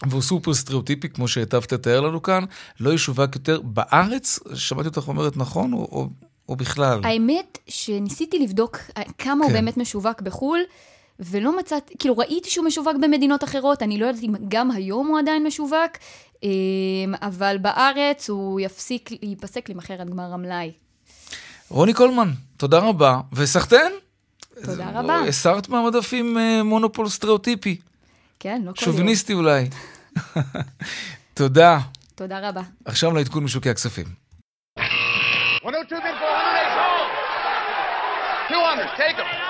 והוא סופר סטריאוטיפי, כמו שהיטבת לתאר לנו כאן, לא ישווק יותר בארץ? שמעתי אותך אומרת נכון, או, או, או בכלל? האמת שניסיתי לבדוק כמה כן. הוא באמת משווק בחו"ל, ולא מצאתי, כאילו ראיתי שהוא משווק במדינות אחרות, אני לא יודעת אם גם היום הוא עדיין משווק, אמ, אבל בארץ הוא יפסיק, ייפסק להימכר עד גמר המלאי. רוני קולמן, תודה רבה, וסחטיין. תודה רבה. הסרת מהמדפים אה, מונופול סטריאוטיפי. כן, לא כל יום. שוביניסטי אולי. תודה. תודה רבה. עכשיו לעדכון משוקי הכספים. 200, take them.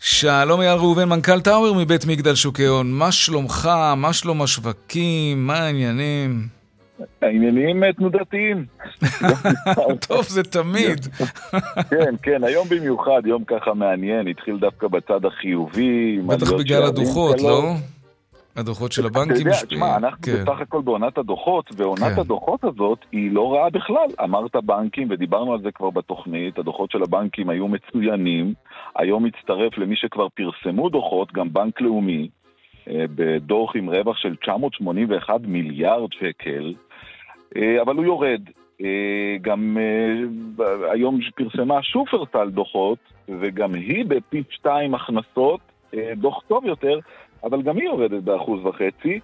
שלום אייל ראובן, מנכ"ל טאוור מבית מגדל שוקי הון. מה שלומך? מה שלום השווקים? מה העניינים? העניינים אה, תנודתיים. טוב, זה תמיד. כן, כן, היום במיוחד, יום ככה מעניין, התחיל דווקא בצד החיובי. בטח בגלל הדוחות, לא? הדוחות של הבנקים משפיעים. אתה יודע, תשמע, אנחנו כן. בסך הכל בעונת הדוחות, ועונת כן. הדוחות הזאת היא לא רעה בכלל. אמרת בנקים, ודיברנו על זה כבר בתוכנית, הדוחות של הבנקים היו מצוינים. היום מצטרף למי שכבר פרסמו דוחות, גם בנק לאומי, אה, בדוח עם רווח של 981 מיליארד שקל. אה, אבל הוא יורד. אה, גם היום פרסמה שופרסל דוחות, וגם היא בפי שתיים הכנסות, דוח טוב יותר, אבל גם היא יורדת באחוז וחצי.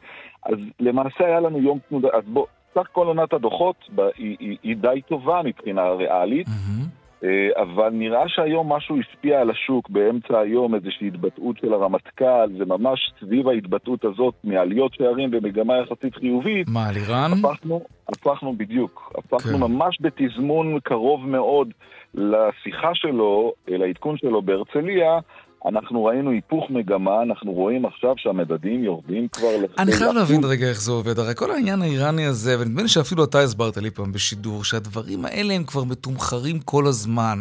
אז למעשה היה לנו יום תנודה, אז בוא, סך כל עונת הדוחות היא, היא, היא די טובה מבחינה ריאלית. Mm-hmm. אבל נראה שהיום משהו השפיע על השוק באמצע היום, איזושהי התבטאות של הרמטכ"ל, זה ממש סביב ההתבטאות הזאת מעליות שערים במגמה יחסית חיובית. מה, על איראן? הפכנו, הפכנו בדיוק, הפכנו כן. ממש בתזמון קרוב מאוד לשיחה שלו, לעדכון שלו בהרצליה, אנחנו ראינו היפוך מגמה, אנחנו רואים עכשיו שהמדדים יורדים כבר... אני חייב להבין רגע איך זה עובד. הרי כל העניין האיראני הזה, ונדמה לי שאפילו אתה הסברת לי פעם בשידור, שהדברים האלה הם כבר מתומחרים כל הזמן.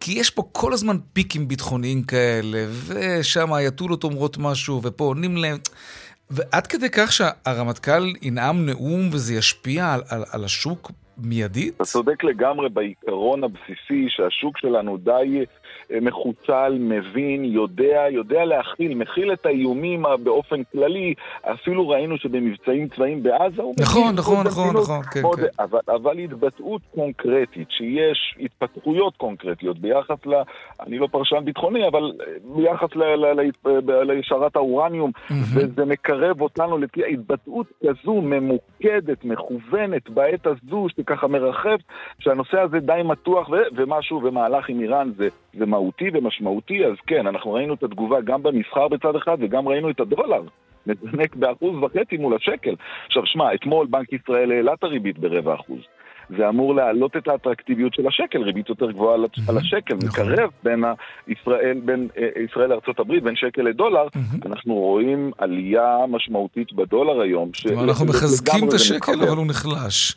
כי יש פה כל הזמן פיקים ביטחוניים כאלה, ושם האייתולות אומרות משהו, ופה עונים להם... ועד כדי כך שהרמטכ"ל ינאם נאום וזה ישפיע על, על, על השוק מיידית? אתה צודק לגמרי בעיקרון הבסיסי שהשוק שלנו די מחוצל, מבין, יודע, יודע להכיל, מכיל את האיומים באופן כללי. אפילו ראינו שבמבצעים צבאיים בעזה הוא נכון. נכון, נכון, נכון, כן, כן. אבל, אבל התבטאות קונקרטית, שיש התפתחויות קונקרטיות ביחס ל... אני לא פרשן ביטחוני, אבל ביחס להשארת האורניום. וזה מקרב אותנו לפי התבטאות כזו ממוקדת, מכוונת, בעת הזו, שככה מרחב, שהנושא הזה די מתוח, ומשהו, ומהלך עם איראן זה, זה מהותי ומשמעותי, אז כן, אנחנו ראינו את התגובה גם במסחר בצד אחד, וגם ראינו את הדולר. מזנק באחוז וחצי מול השקל. עכשיו, שמע, אתמול בנק ישראל העלה את הריבית ברבע אחוז. זה אמור להעלות את האטרקטיביות של השקל, ריבית יותר גבוהה על השקל, נכון. מקרב בין ישראל, בין אה, ישראל לארה"ב, בין שקל לדולר, אנחנו רואים עלייה משמעותית בדולר היום. אנחנו מחזקים את השקל, אבל הוא נחלש.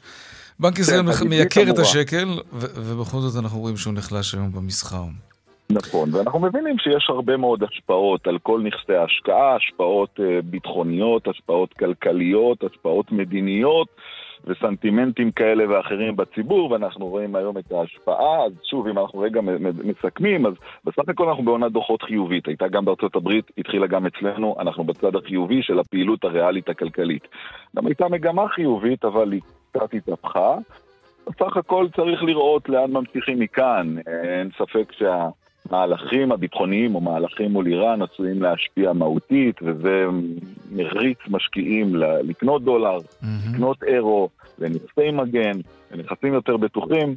בנק ישראל כן, מייקר את השקל, ובכל זאת אנחנו רואים שהוא נחלש היום במסחר. נכון, ואנחנו מבינים שיש הרבה מאוד השפעות על כל נכסי ההשקעה, השפעות uh, ביטחוניות, השפעות כלכליות, השפעות מדיניות וסנטימנטים כאלה ואחרים בציבור, ואנחנו רואים היום את ההשפעה. אז שוב, אם אנחנו רגע מסכמים, אז בסך הכל אנחנו בעונת דוחות חיובית. הייתה גם בארצות הברית, התחילה גם אצלנו, אנחנו בצד החיובי של הפעילות הריאלית הכלכלית. גם הייתה מגמה חיובית, אבל היא קצת התהפכה. בסך הכל צריך לראות לאן ממשיכים מכאן. אין ספק שה... המהלכים הביטחוניים או מהלכים מול איראן עשויים להשפיע מהותית, וזה מריץ משקיעים לקנות דולר, mm-hmm. לקנות אירו, לנכסי מגן, לנכסים יותר בטוחים.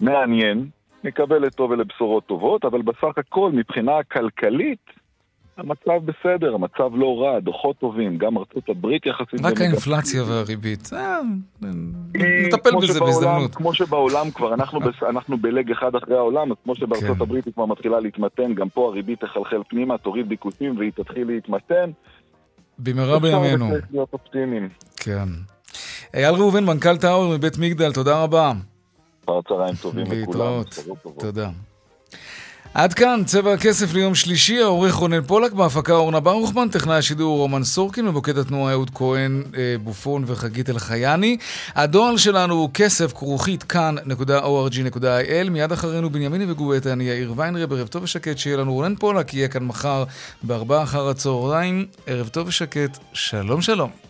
מעניין, נקבל לטוב ולבשורות טובות, אבל בסך הכל מבחינה כלכלית המצב בסדר, המצב לא רע, דוחות טובים, גם ארצות הברית יחסית... רק האינפלציה והריבית. אה, נטפל בזה בהזדמנות. כמו שבעולם כבר, אנחנו בלג אחד אחרי העולם, אז כמו שבארצות כן. הברית היא כבר מתחילה להתמתן, גם פה הריבית תחלחל פנימה, תוריד ביקושים והיא תתחיל להתמתן. במהרה בימינו. כן. אייל ראובן, מנכ"ל טאוור מבית מגדל, תודה רבה. אחר צהריים טובים לכולם. להתראות. תודה. עד כאן צבע הכסף ליום שלישי, העורך רונן פולק, בהפקה אורנה ברוכמן, טכנאי השידור רומן סורקין, מבוקד התנועה אהוד כהן, אה, בופון וחגית אלחייני. הדואל שלנו הוא כסף כרוכית כאן.org.il, מיד אחרינו בנימיני וגואטה, אני יאיר ויינרב, ערב טוב ושקט, שיהיה לנו רונן פולק, יהיה כאן מחר בארבעה אחר הצהריים, ערב טוב ושקט, שלום שלום.